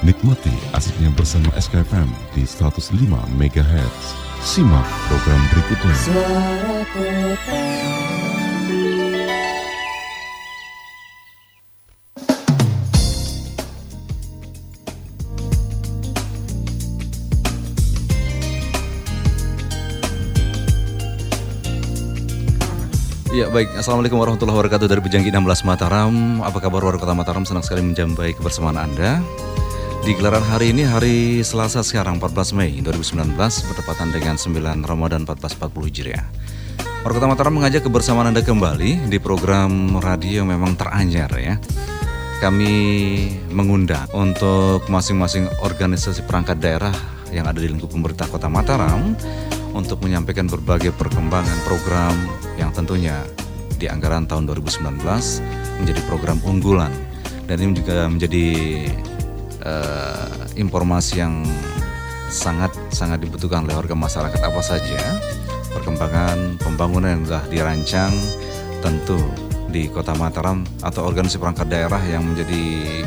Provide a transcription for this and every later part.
Nikmati asiknya bersama SKFM di 105 MHz. Simak program berikutnya. Suara kota. Ya baik, Assalamualaikum warahmatullahi wabarakatuh dari Bejangki 16 Mataram Apa kabar warga kota Mataram? Senang sekali menjampai kebersamaan Anda Di gelaran hari ini hari Selasa sekarang 14 Mei 2019 Bertepatan dengan 9 Ramadan 1440 Hijriah. Warga kota Mataram mengajak kebersamaan Anda kembali Di program radio yang memang teranyar ya. Kami mengundang untuk masing-masing organisasi perangkat daerah yang ada di lingkup pemerintah kota Mataram untuk menyampaikan berbagai perkembangan program yang tentunya di anggaran tahun 2019 menjadi program unggulan. Dan ini juga menjadi uh, informasi yang sangat sangat dibutuhkan oleh warga masyarakat apa saja perkembangan pembangunan yang telah dirancang tentu di Kota Mataram atau organisasi perangkat daerah yang menjadi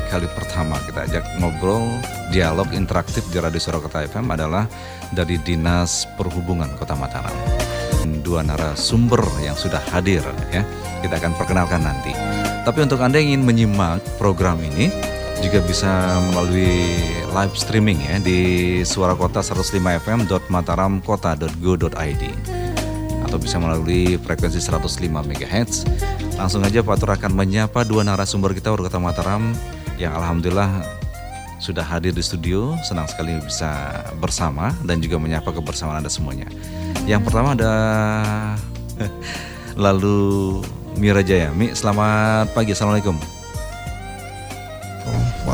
kali pertama kita ajak ngobrol dialog interaktif di Radio Suara Kota FM adalah dari Dinas Perhubungan Kota Mataram. Dua narasumber yang sudah hadir ya. Kita akan perkenalkan nanti. Tapi untuk Anda yang ingin menyimak program ini juga bisa melalui live streaming ya di suarakota 105fm.mataramkota.go.id atau bisa melalui frekuensi 105 MHz. Langsung aja Pak Tur akan menyapa dua narasumber kita warga Kota Mataram yang alhamdulillah sudah hadir di studio. Senang sekali bisa bersama dan juga menyapa kebersamaan Anda semuanya. Yang pertama ada lalu Mira Jaya. Mi, selamat pagi. Assalamualaikum.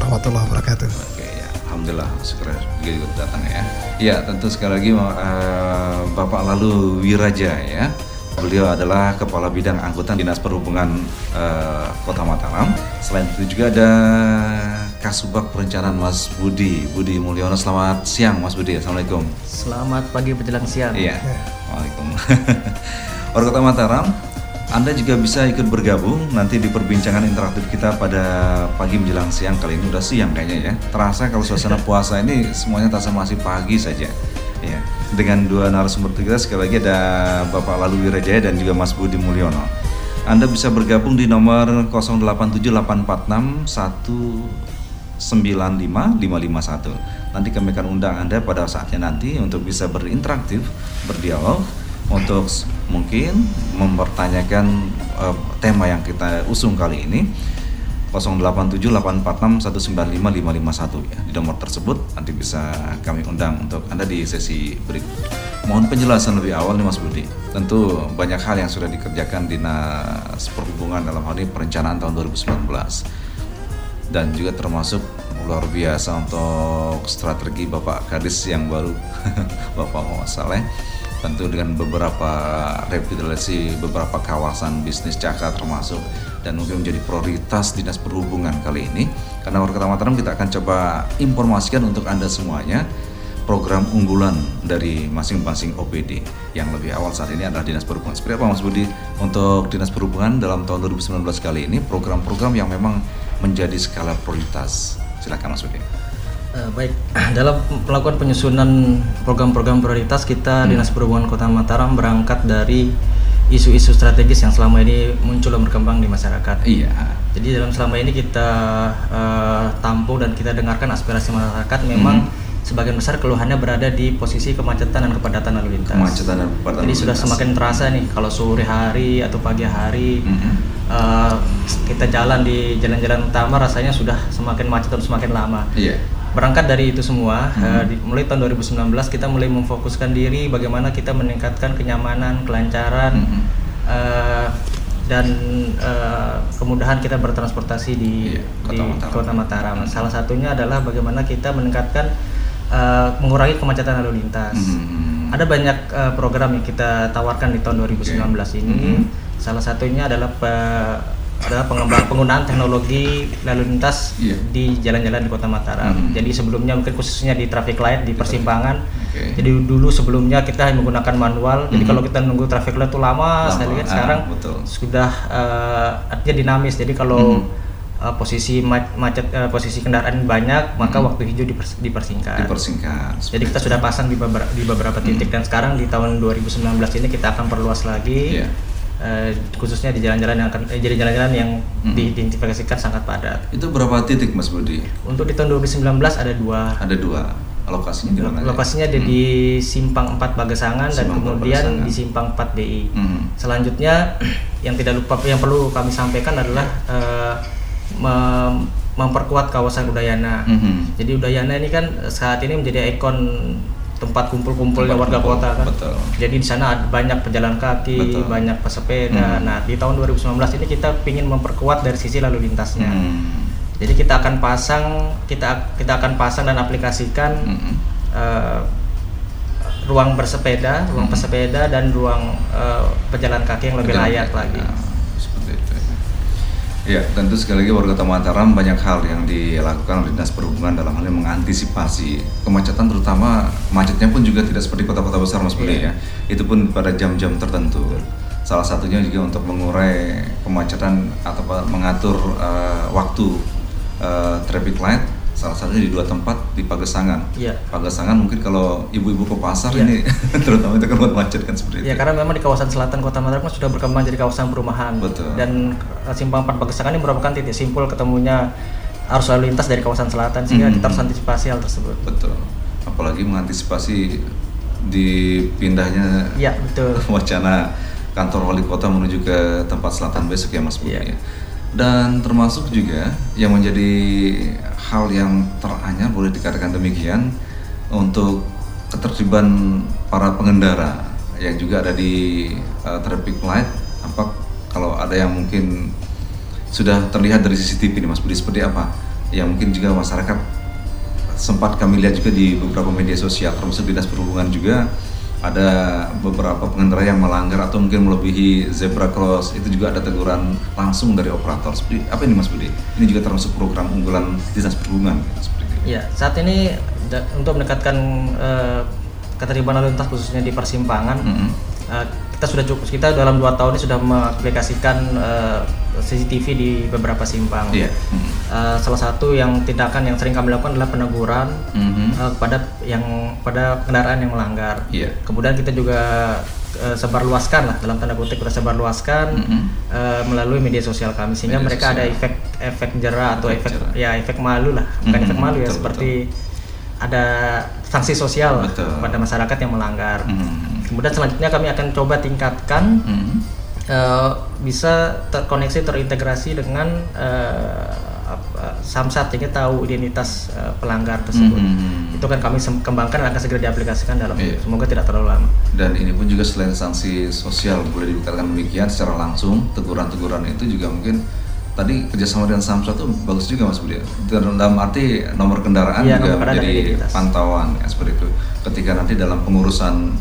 Warahmatullahi wabarakatuh. Oke ya, alhamdulillah syukur juga datang ya. Ya tentu sekali lagi uh, Bapak Lalu Wiraja ya. Beliau adalah Kepala Bidang Angkutan Dinas Perhubungan uh, Kota Mataram. Selain itu juga ada Kasubag Perencanaan Mas Budi Budi Mulyono. Selamat siang Mas Budi. Assalamualaikum. Selamat pagi menjelang siang. Iya. Waalaikumsalam. Warga Kota Mataram, anda juga bisa ikut bergabung nanti di perbincangan interaktif kita pada pagi menjelang siang kali ini udah siang kayaknya ya. Terasa kalau suasana puasa ini semuanya terasa masih pagi saja. Ya, dengan dua narasumber kita sekali lagi ada Bapak Lalu Wirajaya dan juga Mas Budi Mulyono. Anda bisa bergabung di nomor 087841955551. Nanti kami akan undang Anda pada saatnya nanti untuk bisa berinteraktif, berdialog untuk mungkin mempertanyakan uh, tema yang kita usung kali ini 087846195551 ya di nomor tersebut nanti bisa kami undang untuk anda di sesi berikut. Mohon penjelasan lebih awal nih Mas Budi. Tentu banyak hal yang sudah dikerjakan dinas perhubungan dalam hal ini perencanaan tahun 2019 dan juga termasuk luar biasa untuk strategi Bapak Kadis yang baru Bapak Muhammad Saleh tentu dengan beberapa revitalisasi beberapa kawasan bisnis Caka termasuk dan mungkin menjadi prioritas dinas perhubungan kali ini. Karena warga Mataram kita akan coba informasikan untuk anda semuanya program unggulan dari masing-masing OPD yang lebih awal saat ini adalah dinas perhubungan. Seperti apa Mas Budi? Untuk dinas perhubungan dalam tahun 2019 kali ini program-program yang memang menjadi skala prioritas. Silakan Mas Budi Uh, baik, dalam melakukan penyusunan program-program prioritas kita hmm. Dinas Perhubungan Kota Mataram berangkat dari isu-isu strategis yang selama ini muncul dan berkembang di masyarakat. Iya. Jadi dalam selama ini kita uh, tampung dan kita dengarkan aspirasi masyarakat memang hmm. sebagian besar keluhannya berada di posisi kemacetan dan kepadatan lalu lintas. Kemacetan dan kepadatan. Jadi sudah semakin terasa nih kalau sore hari atau pagi hari hmm. uh, kita jalan di jalan-jalan utama rasanya sudah semakin macet dan semakin lama. Iya berangkat dari itu semua hmm. uh, di, mulai tahun 2019 kita mulai memfokuskan diri bagaimana kita meningkatkan kenyamanan kelancaran hmm. uh, dan uh, kemudahan kita bertransportasi di, iya, kota, di Mataram. kota Mataram. Hmm. Salah satunya adalah bagaimana kita meningkatkan uh, mengurangi kemacetan lalu lintas. Hmm. Ada banyak uh, program yang kita tawarkan di tahun 2019 okay. ini. Hmm. Salah satunya adalah adalah pengembang penggunaan teknologi lalu lintas yeah. di jalan-jalan di Kota Mataram. Mm. Jadi sebelumnya mungkin khususnya di traffic light di persimpangan. Okay. Jadi dulu sebelumnya kita menggunakan manual. Mm. Jadi hmm. kalau kita nunggu traffic light itu lama, lama. saya lihat ah, sekarang betul. sudah uh, artinya dinamis. Jadi kalau mm. uh, posisi ma- macet uh, posisi kendaraan banyak maka Mhm. waktu hijau dipers- dipersingkat. Dipersingkat. Jadi kita sudah pasang di beberapa di beberapa titik dan sekarang di tahun 2019 ini kita akan perluas lagi Iya. Eh, khususnya di jalan-jalan yang akan eh, jadi jalan-jalan yang Mhm. diidentifikasikan sangat padat. Itu berapa titik Mas Budi? Untuk di tahun 2019 ada dua Ada dua. Lokasinya di mana? ya? lokasinya ada Hmm. di Simpang 4 Bagesangan dan Simpang 4 kemudian Bagesangan. di Simpang 4 DI. Hmm. Selanjutnya yang tidak lupa yang perlu kami sampaikan adalah eh, mem- memperkuat kawasan Udayana. Mhm. Jadi Udayana ini kan saat ini menjadi ikon tempat kumpul-kumpulnya warga kumpul, kota kan. betul. Jadi di sana ada banyak pejalan kaki, Betul. banyak pesepeda. Hmm. Nah, di tahun 2019 ini kita ingin memperkuat dari sisi lalu lintasnya. Hmm. Jadi kita akan pasang kita kita akan pasang dan aplikasikan Hmm. eh, ruang bersepeda, ruang Mhm. pesepeda dan ruang eh, pejalan kaki yang lebih Pejalan layak kaki. lagi. Itu. Ya, tentu sekali lagi warga Kota Mataram banyak hal yang dilakukan oleh Dinas Perhubungan dalam hal ini mengantisipasi kemacetan terutama macetnya pun juga tidak seperti kota-kota besar Mas Budi Iya. ya. Itu pun pada jam-jam tertentu. Salah satunya juga untuk mengurai kemacetan atau mengatur eh, waktu eh, traffic light salah satunya di dua tempat di Pagesangan. Iya. Pagesangan mungkin kalau ibu-ibu ke pasar Iya. ini terutama itu kan buat macet kan seperti Ya itu. karena memang di kawasan selatan Kota Mataram kan sudah berkembang jadi kawasan perumahan. Betul. Dan eh, Simpang 4 Bagesangan ini merupakan titik simpul ketemunya arus lalu lintas dari kawasan selatan sehingga Mhm. kita harus antisipasi hal tersebut. Betul. Apalagi mengantisipasi dipindahnya Iya, betul. wacana kantor wali kota menuju ke tempat selatan besok ya Mas Budi Iya. ya. Dan termasuk juga yang menjadi hal yang teranyar boleh dikatakan demikian untuk ketertiban para pengendara yang juga ada di uh, traffic light. Apa kalau ada yang mungkin sudah terlihat dari CCTV nih Mas Budi seperti apa? Yang mungkin juga masyarakat sempat kami lihat juga di beberapa media sosial termasuk dinas perhubungan juga ada beberapa pengendara yang melanggar atau mungkin melebihi zebra cross. Itu juga ada teguran langsung dari operator. Seperti apa ini Mas Budi? Ini juga termasuk program unggulan dinas perhubungan seperti itu Ya, saat ini untuk mendekatkan eh, ketertiban lalu lintas khususnya di persimpangan, Mhm. eh, kita sudah cukup kita dalam dua tahun ini sudah mengaplikasikan eh, CCTV di beberapa simpang. Iya. Mhm. Eh, salah satu yang tindakan yang sering kami lakukan adalah peneguran Mhm. eh, kepada yang pada kendaraan yang melanggar. Iya. Kemudian kita juga eh, sebarluaskan lah dalam tanda kutip kita sebarluaskan Mhm. eh, melalui media sosial kami sehingga Media mereka ada sosial. efek efek jerah atau Efek efek jerah. ya efek malu lah bukan Mhm, efek malu ya betul, seperti ada sanksi sosial Betul. kepada masyarakat yang melanggar. Mhm. Kemudian selanjutnya kami akan coba tingkatkan Mhm. eh, bisa terkoneksi terintegrasi dengan apa, samsat sehingga tahu identitas pelanggar tersebut. Mhm. Itu kan kami kembangkan dan akan segera diaplikasikan dalam Iya. semoga tidak terlalu lama. Dan ini pun juga selain sanksi sosial boleh dikatakan demikian secara langsung teguran-teguran itu juga mungkin tadi kerjasama dengan Samsat itu bagus juga Mas Budi. Dalam arti nomor kendaraan Iya, juga nomor menjadi identitas. pantauan ya seperti itu. Ketika nanti dalam pengurusan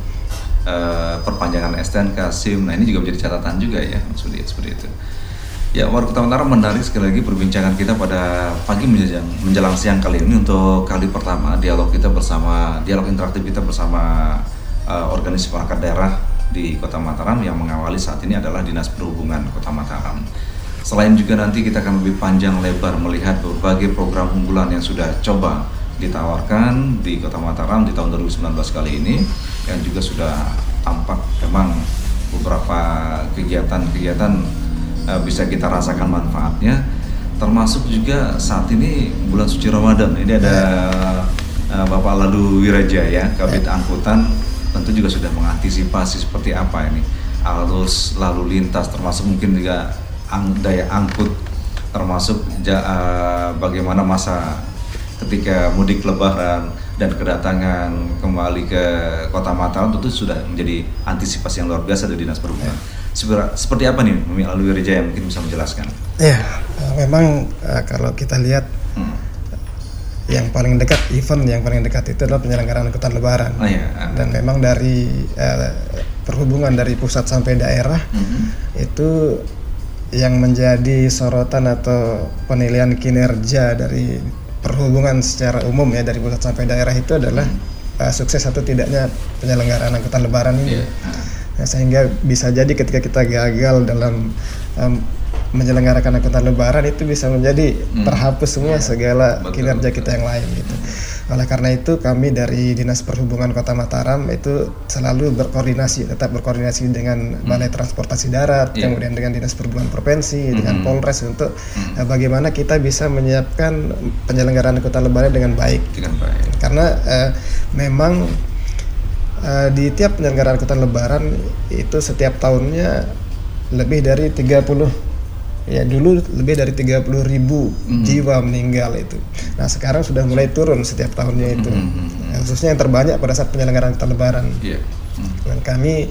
eh, perpanjangan STNK, SIM, nah ini juga menjadi catatan juga ya Budi seperti itu. Ya, warga Mataram menarik sekali lagi perbincangan kita pada pagi menjelang, menjelang siang kali ini untuk kali pertama dialog kita bersama dialog interaktif kita bersama eh, organisasi perangkat daerah di Kota Mataram yang mengawali saat ini adalah Dinas Perhubungan Kota Mataram. Selain juga nanti kita akan lebih panjang lebar melihat berbagai program unggulan yang sudah coba ditawarkan di Kota Mataram di tahun 2019 kali ini yang juga sudah tampak memang beberapa kegiatan-kegiatan eh, bisa kita rasakan manfaatnya. Termasuk juga saat ini bulan suci Ramadan. Ini ada eh, Bapak Ladu Wirajaya Kabit Angkutan tentu juga sudah mengantisipasi seperti apa ini. Arus lalu lintas termasuk mungkin juga ang- daya angkut termasuk ja- eh, bagaimana masa ketika mudik lebaran dan kedatangan kembali ke kota Mataram tentu sudah menjadi antisipasi yang luar biasa dari dinas perhubungan. Seber- Seperti apa nih Mimi Alwi Rijaya mungkin bisa menjelaskan? Ya, eh, memang eh, kalau kita lihat Hmm. yang paling dekat event yang paling dekat itu adalah penyelenggaraan angkutan lebaran. Oh iya. Dan memang dari eh, perhubungan dari pusat sampai daerah Mhm. itu yang menjadi sorotan atau penilaian kinerja dari perhubungan secara umum ya dari pusat sampai daerah itu adalah eh, sukses atau tidaknya penyelenggaraan angkutan lebaran ini. Iya. Nah. Sehingga bisa jadi ketika kita gagal dalam em, menyelenggarakan angkutan lebaran itu bisa menjadi Hmm. terhapus semua Iya, segala betul, kinerja betul. kita yang lain gitu. Oleh karena itu kami dari Dinas Perhubungan Kota Mataram itu selalu berkoordinasi, tetap berkoordinasi dengan Balai Transportasi Darat, Hmm. Iya. kemudian dengan Dinas Perhubungan Provinsi, dengan Mhm. Polres untuk Hmm. eh, bagaimana kita bisa menyiapkan penyelenggaraan angkutan lebaran dengan baik Dengan baik. karena eh, memang eh, di tiap penyelenggaraan angkutan lebaran itu setiap tahunnya lebih dari 30 ya dulu lebih dari 30 ribu Mhm. jiwa meninggal itu nah sekarang sudah mulai turun setiap tahunnya itu Mhm. Ya, khususnya yang terbanyak pada saat penyelenggaraan lebaran Iya. Hmm. dan kami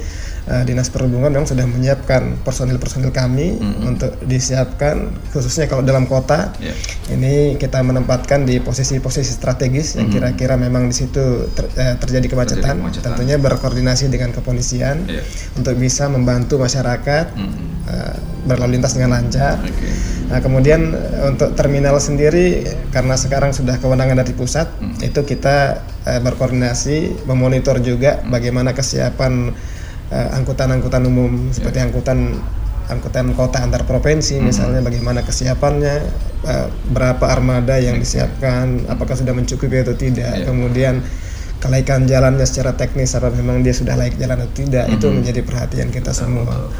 eh, dinas perhubungan memang sudah menyiapkan personil-personil kami Mhm. untuk disiapkan khususnya kalau dalam kota Iya. ini kita menempatkan di posisi-posisi strategis yang Mhm. kira-kira memang di situ ter- eh, terjadi kemacetan, kemacetan. tentunya berkoordinasi dengan kepolisian Iya. untuk bisa membantu masyarakat Hmm. eh, berlalu lintas dengan lancar. Oke. Nah, kemudian untuk terminal sendiri karena sekarang sudah kewenangan dari pusat, Mhm. itu kita berkoordinasi memonitor juga Hmm. bagaimana kesiapan eh, angkutan-angkutan umum seperti angkutan angkutan kota antar provinsi Mhm. misalnya bagaimana kesiapannya eh, berapa armada yang disiapkan apakah sudah mencukupi atau tidak Iya. kemudian kelaikan jalannya secara teknis apa memang dia sudah layak jalan atau tidak itu Mhm. menjadi perhatian kita semua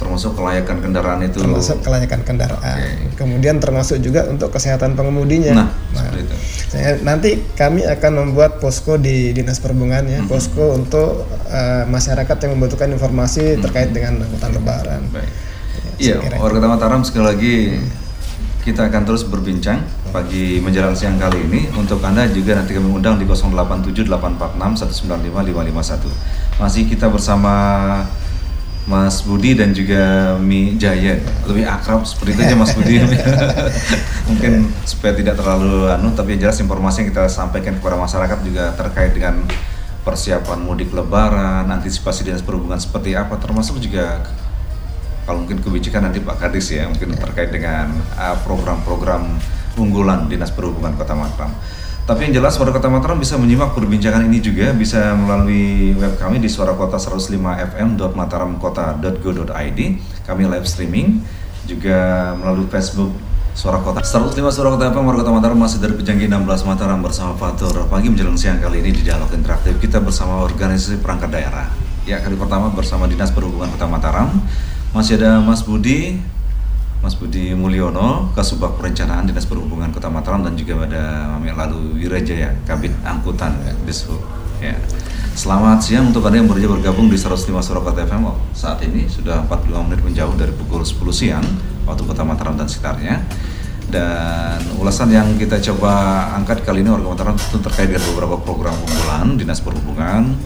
Termasuk kelayakan kendaraan itu. termasuk kelayakan kendaraan Oke. kemudian termasuk juga untuk kesehatan pengemudinya Nah, seperti itu. Saya- nanti kami akan membuat posko di dinas perhubungan ya Mhm. posko untuk eh, masyarakat yang membutuhkan informasi terkait dengan angkutan lebaran Baik. Ya, Iya, warga Mataram sekali lagi kita akan terus berbincang pagi menjelang siang kali ini. Untuk Anda juga nanti kami undang di 087846195551. Masih kita bersama Mas Budi dan juga Mi Jaya. Lebih akrab seperti itu aja Mas Budi. Mungkin supaya tidak terlalu anu tapi yang jelas informasi yang kita sampaikan kepada masyarakat juga terkait dengan persiapan mudik lebaran, antisipasi dinas perhubungan seperti apa termasuk juga kalau mungkin kebijakan nanti Pak Kadis ya mungkin terkait dengan uh, program-program unggulan Dinas Perhubungan Kota Mataram. Tapi yang jelas warga Kota Mataram bisa menyimak perbincangan ini juga bisa melalui web kami di suara kota 105 fm.mataramkota.go.id. Kami live streaming juga melalui Facebook Suara Kota. 105 Suara Kota FM Warga Kota Mataram masih dari Pejanggi 16 Mataram bersama Fatur. Pagi menjelang siang kali ini di dialog interaktif kita bersama organisasi perangkat daerah. Ya kali pertama bersama Dinas Perhubungan Kota Mataram. Masih ada Mas Budi Mas Budi Mulyono, Kasubag Perencanaan Dinas Perhubungan Kota Mataram dan juga ada Mami Lalu Wirajaya, Kabit Angkutan Dishub. Ya. Selamat siang untuk Anda yang baru bergabung di 105 Suara Kota FM. Saat ini sudah 45 menit menjauh dari pukul 10 siang waktu Kota Mataram dan sekitarnya. Dan ulasan yang kita coba angkat kali ini warga Mataram tentu terkait dengan beberapa program unggulan Dinas Perhubungan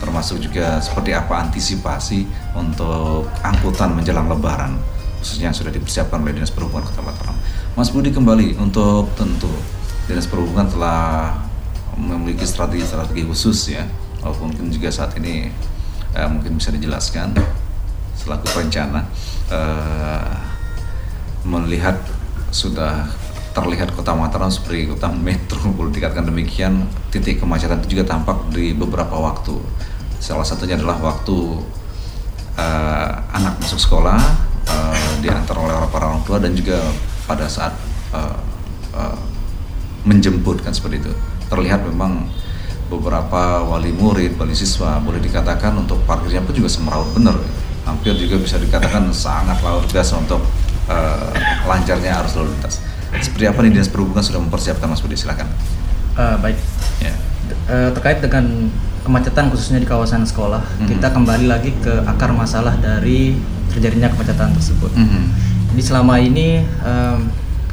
termasuk juga seperti apa antisipasi untuk angkutan menjelang lebaran khususnya yang sudah dipersiapkan oleh Dinas Perhubungan Kota Mataram. Mas Budi kembali untuk tentu Dinas Perhubungan telah memiliki strategi-strategi khusus ya, walaupun mungkin juga saat ini eh, mungkin bisa dijelaskan selaku perencana eh, melihat sudah terlihat kota Mataram seperti kota metro. Dikatakan demikian titik kemacetan itu juga tampak di beberapa waktu. Salah satunya adalah waktu eh, anak masuk sekolah eh, diantar oleh para orang tua dan juga pada saat eh, eh, menjemput kan seperti itu. Terlihat memang beberapa wali murid, wali siswa boleh dikatakan untuk parkirnya pun juga semeraut benar. Hampir juga bisa dikatakan sangat luar biasa untuk eh, lancarnya arus lalu lintas. Seperti apa nih dinas perhubungan sudah mempersiapkan Mas Budi? Silakan. Eh, baik. Ya. Eh, terkait dengan kemacetan khususnya di kawasan sekolah, Mhm. kita kembali lagi ke akar masalah dari terjadinya kemacetan tersebut. Mhm. Jadi selama ini em,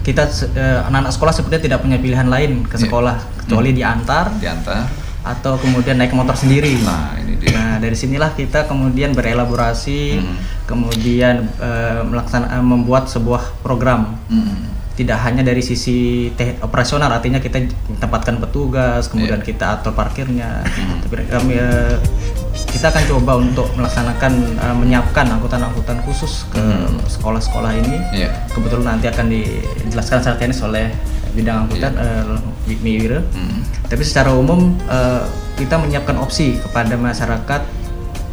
kita eh, anak-anak sekolah sepertinya tidak punya pilihan lain ke Iya. sekolah kecuali diantar diantar atau kemudian naik motor sendiri. nah ini dia Nah dari sinilah kita kemudian berelaborasi, Mhm. kemudian eh, melaksana eh, membuat sebuah program Mhm. tidak hanya dari sisi operasional artinya kita tempatkan petugas kemudian Iya. kita atur parkirnya Hmm. tapi kami eh, kita akan coba untuk melaksanakan eh, menyiapkan angkutan-angkutan khusus ke Hmm. sekolah-sekolah ini Iya. kebetulan nanti akan dijelaskan secara teknis oleh bidang angkutan Iya. eh, Mi Wira. Mhm. tapi secara umum eh, kita menyiapkan opsi kepada masyarakat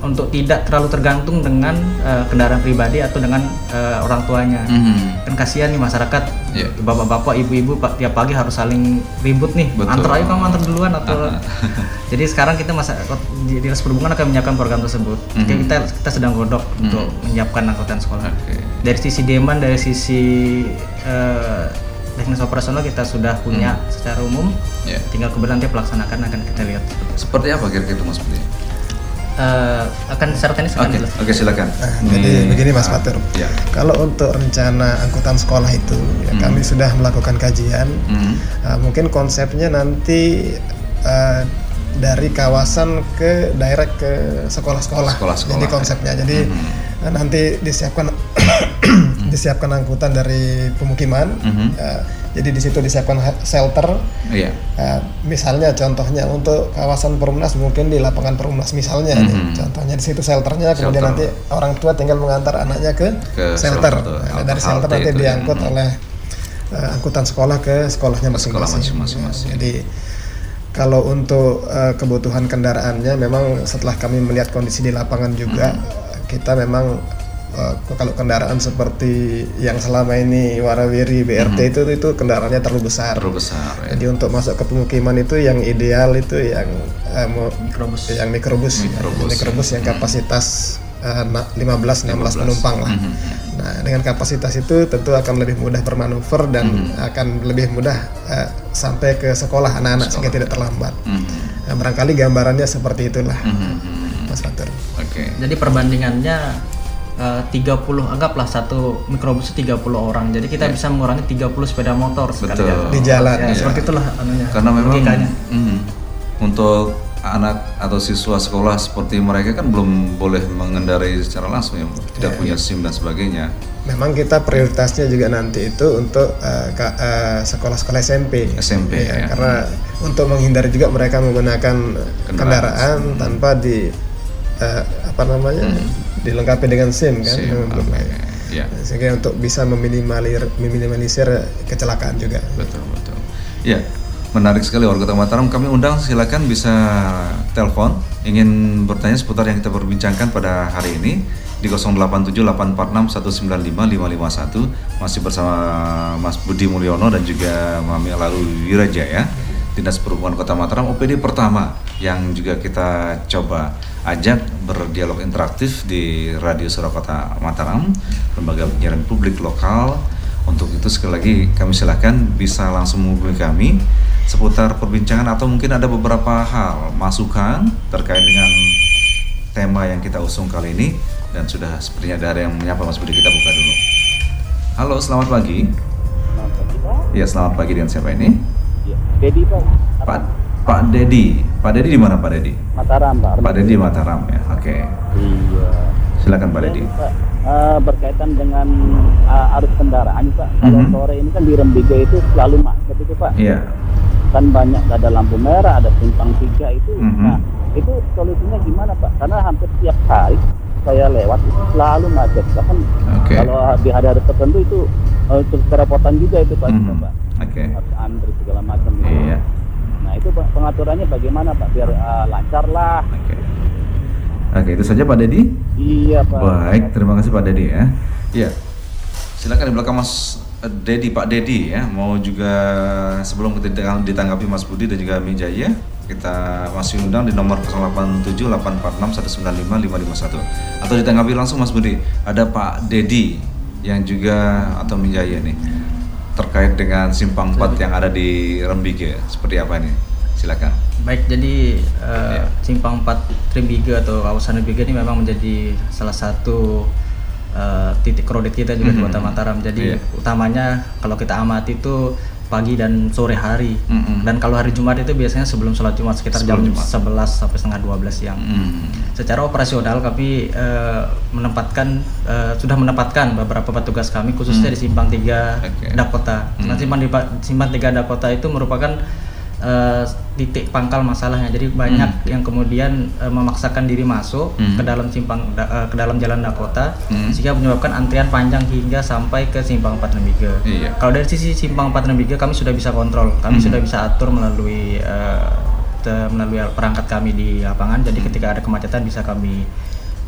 untuk tidak terlalu tergantung dengan uh, kendaraan pribadi atau dengan uh, orang tuanya. Mhm. Kan kasihan nih masyarakat, Iya. bapak-bapak, ibu-ibu tiap pagi harus saling ribut nih, Betul. antar ayo kamu antar duluan atau. Jadi sekarang kita masa di dinas perhubungan akan menyiapkan program tersebut. Jadi Mhm. kita kita sedang godok untuk menyiapkan angkutan sekolah. Oke. Dari sisi demand, dari sisi eh, teknis operasional kita sudah punya secara umum. Ya. Tinggal kemudian nanti pelaksanakan akan kita lihat. Seperti apa kira-kira itu Mas Budi? Eh, akan secara teknis akan Oke, jelas. oke silakan. Nah, jadi begini Mas ah, Fatur. Ya. Kalau untuk rencana angkutan sekolah itu, ya, kami sudah melakukan kajian. Mhm. Uh, mungkin konsepnya nanti uh, dari kawasan ke direct ke sekolah-sekolah. Sekolah-sekolah, Jadi ya. konsepnya. Jadi uh, nanti disiapkan disiapkan angkutan dari pemukiman. Mhm. Uh, jadi di situ disiapkan shelter. Iya. Uh, misalnya contohnya untuk kawasan Perumnas mungkin di lapangan Perumnas misalnya nih. Mhm. contohnya di situ shelternya kemudian Shelter. nanti orang tua tinggal mengantar anaknya ke, Ke shelter, shelter, Nah, dari shelter nanti itu ya. diangkut Mhm. oleh uh, angkutan sekolah ke sekolahnya sekolah masing-masing. masing-masing. Ya, jadi kalau untuk uh, kebutuhan kendaraannya memang setelah kami melihat kondisi di lapangan juga Mhm. kita memang uh, kalau kendaraan seperti yang selama ini warawiri BRT itu itu kendaraannya terlalu besar. Terlalu besar ya. Jadi untuk masuk ke pemukiman itu yang ideal itu yang eh, mau- Mikrobus. yang mikrobus, ya. Mikrobus, mikrobus yang kapasitas eh, na- 15 16 penumpang lah. Mhm. Nah, dengan kapasitas itu tentu akan lebih mudah bermanuver dan Mhm. akan lebih mudah eh, sampai ke sekolah anak-anak sehingga tidak terlambat. Mhm. Nah, barangkali gambarannya seperti itulah, Mhm. Mas Fatur. Oke. Jadi perbandingannya eh, 30 anggaplah satu mikrobus itu 30 orang. Jadi kita bisa mengurangi 30 sepeda motor sekali. Betul. Di jalan, Ya, ya. seperti itulah anunya. Karena memang mhm. untuk anak atau siswa sekolah seperti mereka kan belum boleh mengendarai secara langsung ya, tidak punya SIM dan sebagainya. Memang kita prioritasnya juga nanti itu untuk eh, ka- eh, sekolah-sekolah SMP. SMP, Iya, ya. Karena untuk menghindari juga mereka menggunakan kendaraan tanpa di eh, apa namanya dilengkapi dengan SIM kan. SIM, Belum oke. ada. Ya. Sehingga untuk bisa meminimalir meminimalisir kecelakaan juga. Betul betul. Ya, menarik sekali warga Mataram. Kami undang silakan bisa telepon ingin bertanya seputar yang kita perbincangkan pada hari ini di 087861955551 masih bersama Mas Budi Mulyono dan juga Mami Lalu Wirajaya Dinas Perhubungan Kota Mataram OPD pertama yang juga kita coba ajak berdialog interaktif di Radio Surakota Mataram lembaga penyiaran publik lokal untuk itu sekali lagi kami silakan bisa langsung menghubungi kami seputar perbincangan atau mungkin ada beberapa hal masukan terkait dengan tema yang kita usung kali ini dan sudah sepertinya ada yang menyapa Mas Budi kita buka dulu. Halo, selamat pagi. Ya, selamat pagi dengan siapa ini? Ya, Dedi Pak. Pak Pak Dedi. Pak Dedi di mana Pak Dedi? Mataram Pak. Pak Dedi Mataram ya. Oke. Iya. Silakan Pak Dedi. Pak, eh, berkaitan dengan eh, arus kendaraan Pak. Kalau Mhm. sore ini kan di Rembiga itu selalu macet itu Pak. Iya. Kan banyak ada lampu merah, ada simpang tiga itu. Mhm. Nah, itu solusinya gimana Pak? Karena hampir setiap hari saya lewat itu selalu macet. Bahkan Oke. kalau di hari-hari tertentu itu eh, cukup kerepotan juga itu Pak. Mhm. Pak. Oke. Harus antri segala macam. gitu. Iya. Nah itu pengaturannya bagaimana Pak? Biar eh, lancar lah. Oke. Oke, itu saja Pak Dedi. Iya Pak. Baik, terima kasih Pak Dedi ya. Iya. Silakan di belakang Mas eh, Dedi, Pak Dedi ya. Mau juga sebelum kita ditang- ditanggapi Mas Budi dan juga Mijaya, kita masih undang di nomor 087846195551 atau ditanggapi langsung Mas Budi. Ada Pak Dedi yang juga atau Mijaya nih terkait dengan simpang 4 yang ada di Rembige. Seperti apa ini? Silakan. Baik, jadi eh, Ya. simpang 4 Trimbiga atau kawasan Trimbiga ini memang menjadi salah satu eh, titik kredit kita juga di Mhm. Kota Mataram. Jadi Iya. utamanya kalau kita amati itu pagi dan sore hari. Mhm. Dan kalau hari Jumat itu biasanya sebelum sholat Jumat sekitar Sebelum jam Jumat. 11 sampai setengah 12 siang. Hmm. Secara operasional kami eh, menempatkan eh, sudah menempatkan beberapa petugas kami khususnya di Simpang 3 Hmm. Oke. Dakota. Nah, Hmm. Simpang di Simpang 3 Dakota itu merupakan eh, titik pangkal masalahnya. Jadi banyak Hmm. yang kemudian eh, memaksakan diri masuk Hmm. ke dalam simpang da- eh, ke dalam jalan Dakota Hmm. sehingga menyebabkan antrian panjang hingga sampai ke Simpang 4 Nembiga. Iya. Kalau dari sisi Simpang 4 Nembiga kami sudah bisa kontrol. Kami Hmm. sudah bisa atur melalui te- melalui perangkat kami di lapangan. Jadi ketika ada kemacetan bisa kami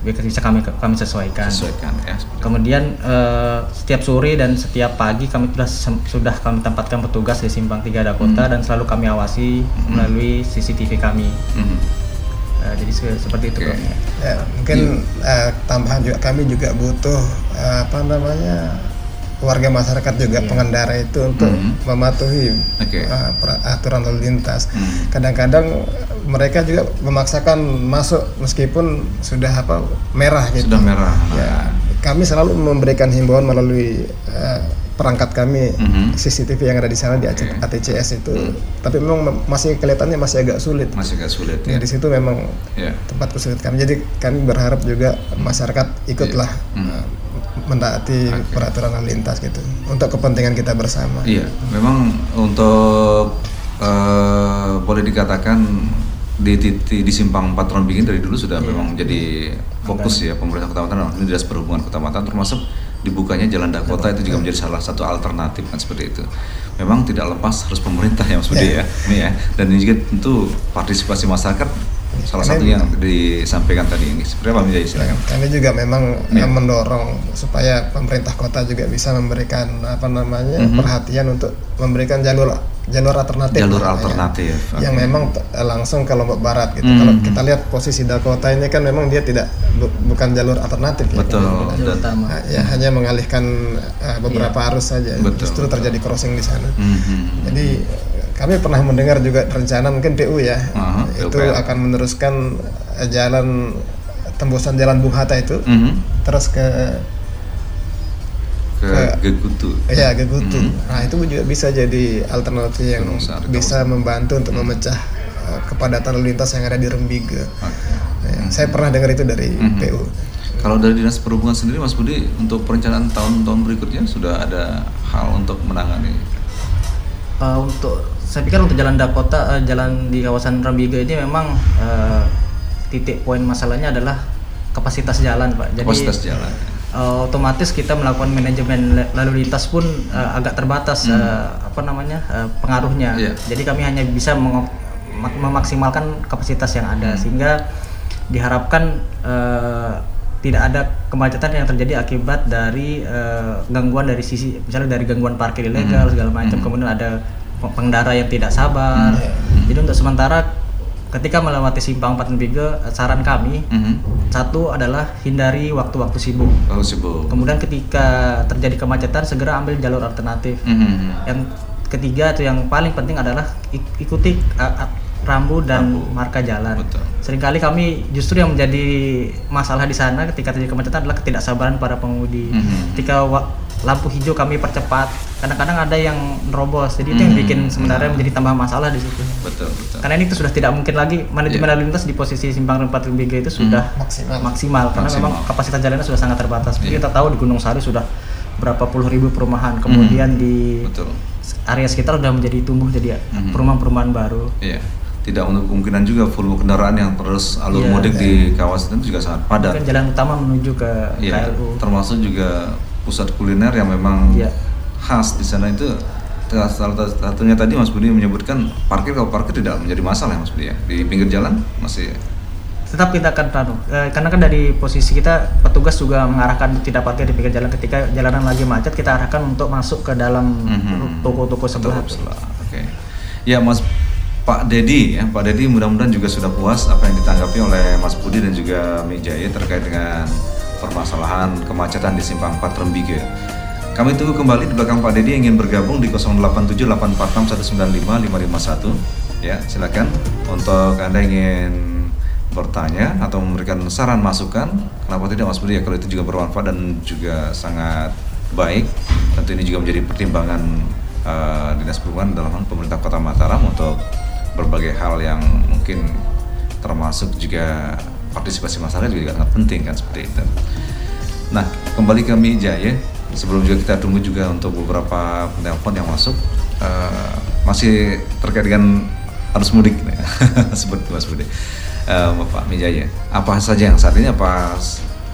bisa kami kami sesuaikan. Sesuaikan ya. Kemudian eh, setiap sore dan setiap pagi kami sudah sudah kami tempatkan petugas di simpang 3 Dakota dan selalu kami awasi melalui CCTV kami. Mhm. Eh, jadi se- seperti itu. Bro. Ya, mungkin eh, tambahan juga kami juga butuh eh, apa namanya warga masyarakat juga Iya. pengendara itu untuk Mhm. mematuhi eh, per- aturan lalu lintas. Mhm. Kadang-kadang mereka juga memaksakan masuk meskipun sudah apa merah gitu. Sudah merah. Ya, kami selalu memberikan himbauan melalui eh, perangkat kami Mhm. CCTV yang ada di sana di Oke. ATCS itu. Tapi memang mem- masih kelihatannya masih agak sulit. Masih agak sulit Ya, ya. di situ memang Ya. tempat kesulitan kami. Jadi kami berharap juga masyarakat ikutlah Hmm. uh, mentaati Oke. peraturan lalu lintas gitu untuk kepentingan kita bersama. Iya, memang untuk eh, boleh dikatakan di titik di simpang Patron Bingin dari dulu sudah memang jadi fokus ya pemerintah Kota Mataram ini dinas perhubungan Kota Mataram termasuk dibukanya Jalan Dakota itu juga menjadi salah satu alternatif kan seperti itu. Memang tidak lepas harus pemerintah ya Mas Budi ya, ini ya. Dan ini juga tentu partisipasi masyarakat salah Karena satu yang disampaikan tadi ini. Seperti apa Mijay silakan. Kami juga memang uh, mendorong supaya pemerintah kota juga bisa memberikan apa namanya Mhm. perhatian untuk memberikan jalur jalur alternatif. Jalur ya. alternatif, Yang oke. memang t- langsung ke Lombok Barat gitu. Mhm. Kalau kita lihat posisi Dakota ini kan memang dia tidak bu- bukan jalur alternatif ya. Betul. Jalur Dan- utama. Nah, ya hanya mengalihkan uh, beberapa arus saja. Betul, Justru betul. terjadi crossing di sana. Mhm. Jadi kami pernah mendengar juga rencana mungkin PU ya Aha, itu PUPR. akan meneruskan eh, jalan tembusan jalan Bung Hatta itu Mhm. terus ke ke Ke- Gegutu. ya Gegutu. Mhm. Nah itu juga bisa jadi alternatif yang bisa membantu untuk memecah eh, kepadatan lalu lintas yang ada di Rembiga. Oke. Ya, Saya pernah dengar itu dari Mhm. PU. Kalau dari dinas perhubungan sendiri, Mas Budi, untuk perencanaan tahun-tahun berikutnya sudah ada hal untuk menangani. Eh, untuk saya pikir untuk jalan Dakota, eh, jalan di kawasan Rambiga ini memang eh, titik poin masalahnya adalah kapasitas jalan, Pak. Jadi Kapasitas jalan. eh, otomatis kita melakukan manajemen lalu lintas pun eh, agak terbatas eh, apa namanya eh, pengaruhnya. Iya. Jadi kami hanya bisa memaksimalkan kapasitas yang ada sehingga diharapkan eh, tidak ada kemacetan yang terjadi akibat dari eh, gangguan dari sisi misalnya dari gangguan parkir ilegal segala macam kemudian ada pengendara yang tidak sabar. Jadi untuk sementara ketika melewati simpang Patenbiga saran kami Mhm. satu adalah hindari waktu-waktu sibuk. Oh sibuk. Kemudian ketika terjadi kemacetan segera ambil jalur alternatif. Mhm. Yang ketiga atau yang paling penting adalah ik- ikuti uh, rambu dan Rambu. marka jalan. Betul. Seringkali kami justru yang menjadi masalah di sana ketika terjadi kemacetan adalah ketidaksabaran para pengemudi. Mhm. Ketika wa- lampu hijau kami percepat, kadang-kadang ada yang nerobos. Jadi itu yang Mhm. bikin sebenarnya menjadi tambah masalah di situ. Betul betul. Karena ini itu sudah tidak mungkin lagi manajemen Iya. lalu lintas di posisi simpang Rempat Lembiga itu sudah Maksimal. maksimal karena Maksimal. memang kapasitas jalannya sudah sangat terbatas. Iya. Kita tahu di Gunung Sari sudah berapa puluh ribu perumahan, kemudian di Hmm. Betul. area sekitar sudah menjadi tumbuh jadi Mhm. perumahan-perumahan baru. Iya. Tidak untuk kemungkinan juga volume kendaraan yang terus alur Iya. mudik di kawasan itu juga sangat padat. Kan jalan utama menuju ke Iya. KLU. Termasuk juga pusat kuliner yang memang Iya. khas di sana itu. Salah satunya tadi Mas Budi menyebutkan parkir kalau parkir tidak menjadi masalah ya Mas Budi ya di pinggir jalan masih Tetap kita akan anu, eh, karena kan dari posisi kita petugas juga mengarahkan tidak parkir di pinggir jalan ketika jalanan lagi macet kita arahkan untuk masuk ke dalam Mhm. toko-toko sebelah. Sebelah. Oke. Ya Mas Pak Dedi ya, Pak Dedi mudah-mudahan juga sudah puas apa yang ditanggapi oleh Mas Budi dan juga Mijaya terkait dengan permasalahan kemacetan di Simpang 4 Rembige. Kami tunggu kembali di belakang Pak Dedi yang ingin bergabung di 087846195551. Ya, silakan untuk Anda ingin bertanya atau memberikan saran masukan, kenapa tidak Mas Budi ya kalau itu juga bermanfaat dan juga sangat baik. Tentu ini juga menjadi pertimbangan eh, dinas perhubungan dalam pemerintah Kota Mataram untuk berbagai hal yang mungkin termasuk juga partisipasi masyarakat juga sangat penting kan seperti itu. Nah, kembali ke Mijaya. Sebelum juga kita tunggu juga untuk beberapa penelpon yang masuk. eh, masih terkait dengan arus mudik, seperti Mas Budi. Eh, Bapak Mijaya, apa saja yang saat ini apa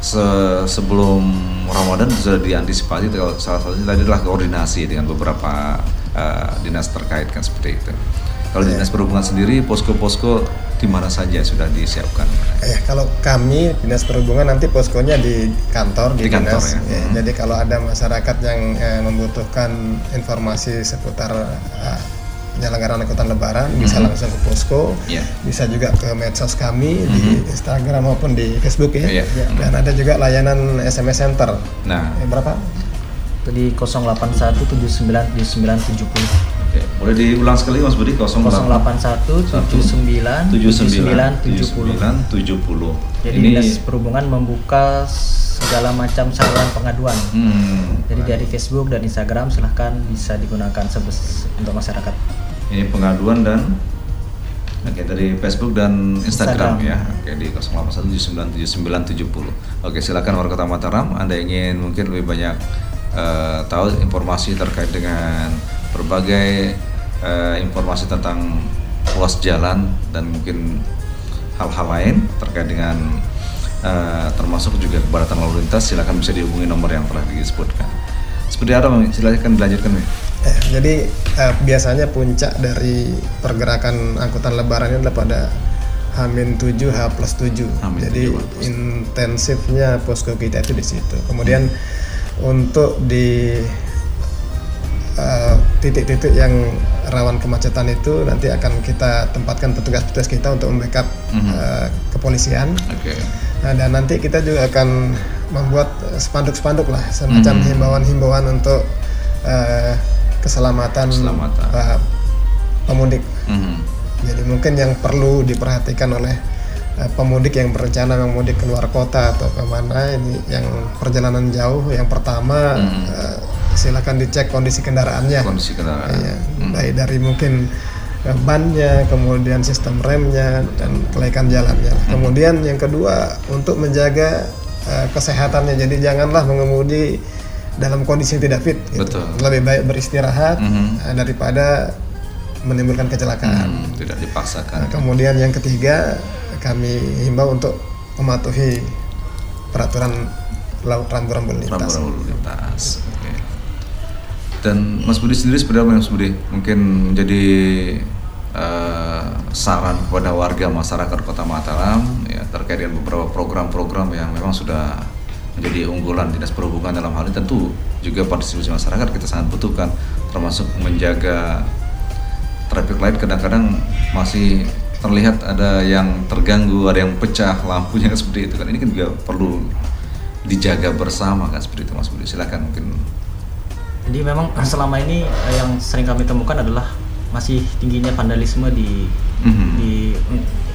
se- sebelum Ramadan sudah diantisipasi? Kalau salah satunya tadi adalah koordinasi dengan beberapa uh, dinas terkait kan seperti itu. Kalau dinas perhubungan sendiri posko-posko di mana saja sudah disiapkan? Eh, kalau kami dinas perhubungan nanti poskonya di kantor di, Di kantor, dinas. ya. Ya, Hmm. Jadi kalau ada masyarakat yang eh, membutuhkan informasi seputar eh, penyelenggaraan angkutan lebaran bisa Hmm. langsung ke posko, Iya. bisa juga ke medsos kami di Instagram maupun di Facebook ya. Iya. Ya, Dan ada juga layanan SMS Center. Nah, Eh, berapa? Itu di 081797970. Oke. boleh diulang sekali Mas Budi 08 081797970. 7970. Jadi Ini Dinas Perhubungan membuka segala macam saluran pengaduan. hmm, Jadi dari Facebook dan Instagram silahkan bisa digunakan sebes untuk masyarakat. ini pengaduan dan Oke dari Facebook dan Instagram, Instagram. ya. Oke di 0817979970. Oke silakan warga Kota Mataram. Anda ingin mungkin lebih banyak eh, tahu informasi terkait dengan berbagai eh, informasi tentang ruas jalan dan mungkin hal-hal lain terkait dengan eh, termasuk juga kepadatan lalu lintas. Silakan bisa dihubungi nomor yang telah disebutkan. Seperti apa? Mami? Silakan dilanjutkan. Eh, jadi eh, biasanya puncak dari pergerakan angkutan lebaran ini adalah pada Hamin 7 H plus 7. Hamin Jadi 7, H plus 7. intensifnya posko kita itu di situ. Kemudian untuk di eh, titik-titik yang rawan kemacetan itu nanti akan kita tempatkan petugas-petugas kita untuk membackup Mhm. eh, kepolisian. Oke. Nah, dan nanti kita juga akan membuat spanduk-spanduk lah, semacam Hmm. himbauan-himbauan untuk eh, keselamatan, Keselamatan. eh, pemudik. Mhm. Jadi mungkin yang perlu diperhatikan oleh eh, pemudik yang berencana memudik keluar kota atau ke mana ini yang perjalanan jauh, yang pertama Hmm. eh, silakan dicek kondisi kendaraannya. Kondisi kendaraan. Iya, Mhm. baik dari mungkin eh, bannya, kemudian sistem remnya dan kelaikan jalannya. Hmm. Kemudian yang kedua untuk menjaga eh, kesehatannya. Jadi janganlah mengemudi dalam kondisi yang tidak fit. gitu. Betul. Lebih baik beristirahat Mhm. eh, daripada menimbulkan kecelakaan. Hmm, tidak dipaksakan. Nah, kemudian yang ketiga kami himbau untuk mematuhi peraturan laut rambu-rambu lintas. rambu lalu lintas. Dan Mas Budi sendiri seperti apa Mas Budi? Mungkin menjadi eh, saran kepada warga masyarakat Kota Mataram ya terkait dengan beberapa program-program yang memang sudah menjadi unggulan dinas perhubungan dalam hal ini tentu juga partisipasi masyarakat kita sangat butuhkan termasuk menjaga traffic light kadang-kadang masih terlihat ada yang terganggu, ada yang pecah lampunya seperti itu kan. Ini kan juga perlu dijaga bersama kan seperti itu Mas Budi. Silakan mungkin. Jadi memang selama ini eh, yang sering kami temukan adalah masih tingginya vandalisme di Mhm. di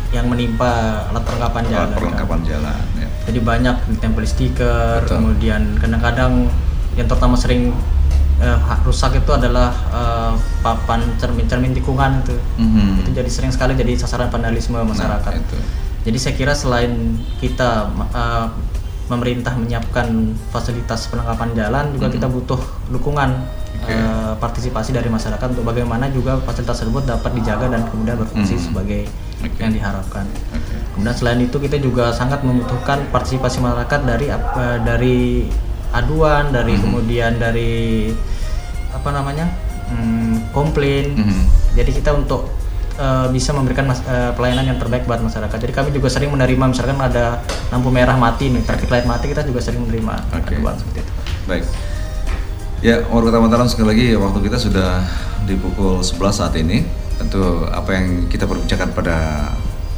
yang menimpa alat perlengkapan jalan. kan. perlengkapan jalan ya. Jadi banyak ditempel stiker, Betul. kemudian kadang-kadang yang terutama sering eh, ha- rusak itu adalah eh, papan cermin-cermin tikungan itu. Mhm. Itu jadi sering sekali jadi sasaran vandalisme masyarakat. Nah, itu. Jadi saya kira selain kita eh, pemerintah menyiapkan fasilitas penangkapan jalan, juga Mhm. kita butuh dukungan Oke. eh, partisipasi dari masyarakat untuk bagaimana juga fasilitas tersebut dapat dijaga dan kemudian berfungsi Mhm. sebagai Oke. yang diharapkan. Oke. Kemudian selain itu kita juga sangat membutuhkan partisipasi masyarakat dari eh, dari aduan, dari Mhm. kemudian dari apa namanya hmm, komplain. Mhm. Jadi kita untuk eh, bisa memberikan mas- eh, pelayanan yang terbaik buat masyarakat. Jadi kami juga sering menerima misalkan ada lampu merah mati nih, traffic light mati kita juga sering menerima Oke. aduan seperti itu. Baik. Ya, warga Kota Mataram sekali lagi waktu kita sudah di pukul 11 saat ini. Tentu apa yang kita perbincangkan pada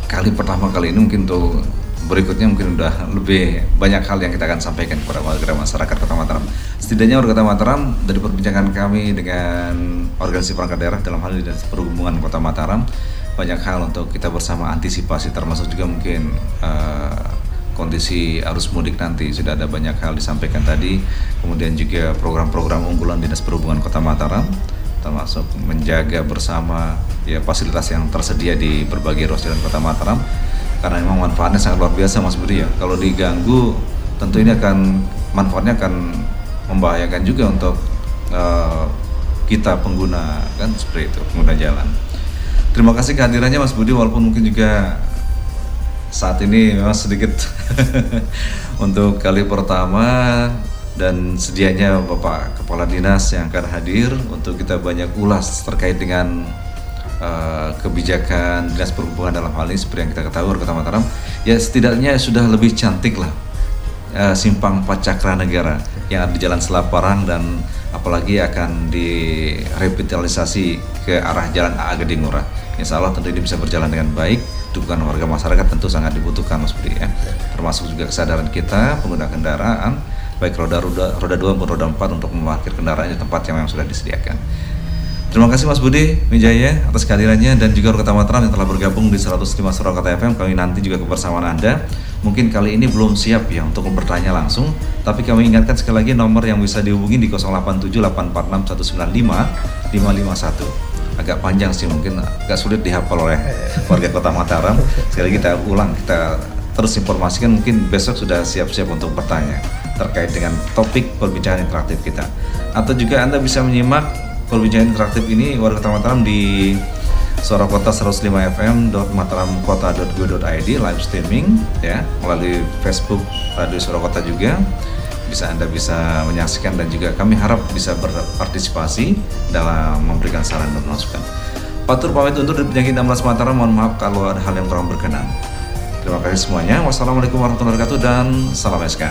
kali pertama kali ini mungkin untuk berikutnya mungkin udah lebih banyak hal yang kita akan sampaikan kepada warga masyarakat Kota Mataram. Setidaknya warga Kota Mataram dari perbincangan kami dengan organisasi perangkat daerah dalam hal ini Dinas perhubungan Kota Mataram. Banyak hal untuk kita bersama antisipasi termasuk juga mungkin eh, kondisi arus mudik nanti. Sudah ada banyak hal disampaikan tadi kemudian juga program-program unggulan dinas perhubungan kota Mataram termasuk menjaga bersama ya fasilitas yang tersedia di berbagai ruas jalan kota Mataram. Karena memang manfaatnya sangat luar biasa Mas Budi ya. Kalau diganggu tentu ini akan manfaatnya akan membahayakan juga untuk eh, kita pengguna kan seperti itu pengguna jalan. Terima kasih kehadirannya Mas Budi walaupun mungkin juga saat ini memang sedikit untuk kali pertama dan sedianya Bapak Kepala Dinas yang akan hadir untuk kita banyak ulas terkait dengan uh, kebijakan dinas perhubungan dalam hal ini seperti yang kita ketahui Kota Mataram. Ya setidaknya sudah lebih cantik lah uh, simpang Pacakra Negara yang ada di Jalan Selaparang dan apalagi akan direvitalisasi ke arah Jalan A Geding Ngurah. Insya Allah tentu ini bisa berjalan dengan baik. Dukungan warga masyarakat tentu sangat dibutuhkan Mas Budi ya. Termasuk juga kesadaran kita pengguna kendaraan baik roda roda roda dua maupun roda empat untuk memarkir kendaraan di tempat yang memang sudah disediakan. Terima kasih Mas Budi Wijaya atas kehadirannya dan juga Kota Mataram yang telah bergabung di 105 Surakarta FM. Kami nanti juga kebersamaan Anda. Mungkin kali ini belum siap ya untuk bertanya langsung, tapi kami ingatkan sekali lagi nomor yang bisa dihubungi di 087846195551. Agak panjang sih mungkin agak sulit dihafal oleh warga Kota Mataram. Sekali lagi kita ulang, kita terus informasikan mungkin besok sudah siap-siap untuk bertanya terkait dengan topik perbincangan interaktif kita. Atau juga Anda bisa menyimak perbincangan interaktif ini warga Kota Mataram di Suara Kota 105 FM mataramkota.go.id live streaming ya melalui Facebook Radio Suara Kota juga bisa Anda bisa menyaksikan dan juga kami harap bisa berpartisipasi dalam memberikan saran dan masukan. Patur pamit untuk penyakit 16 Mataram, mohon maaf kalau ada hal yang kurang berkenan. Terima kasih semuanya. Wassalamualaikum warahmatullahi wabarakatuh dan salam SK.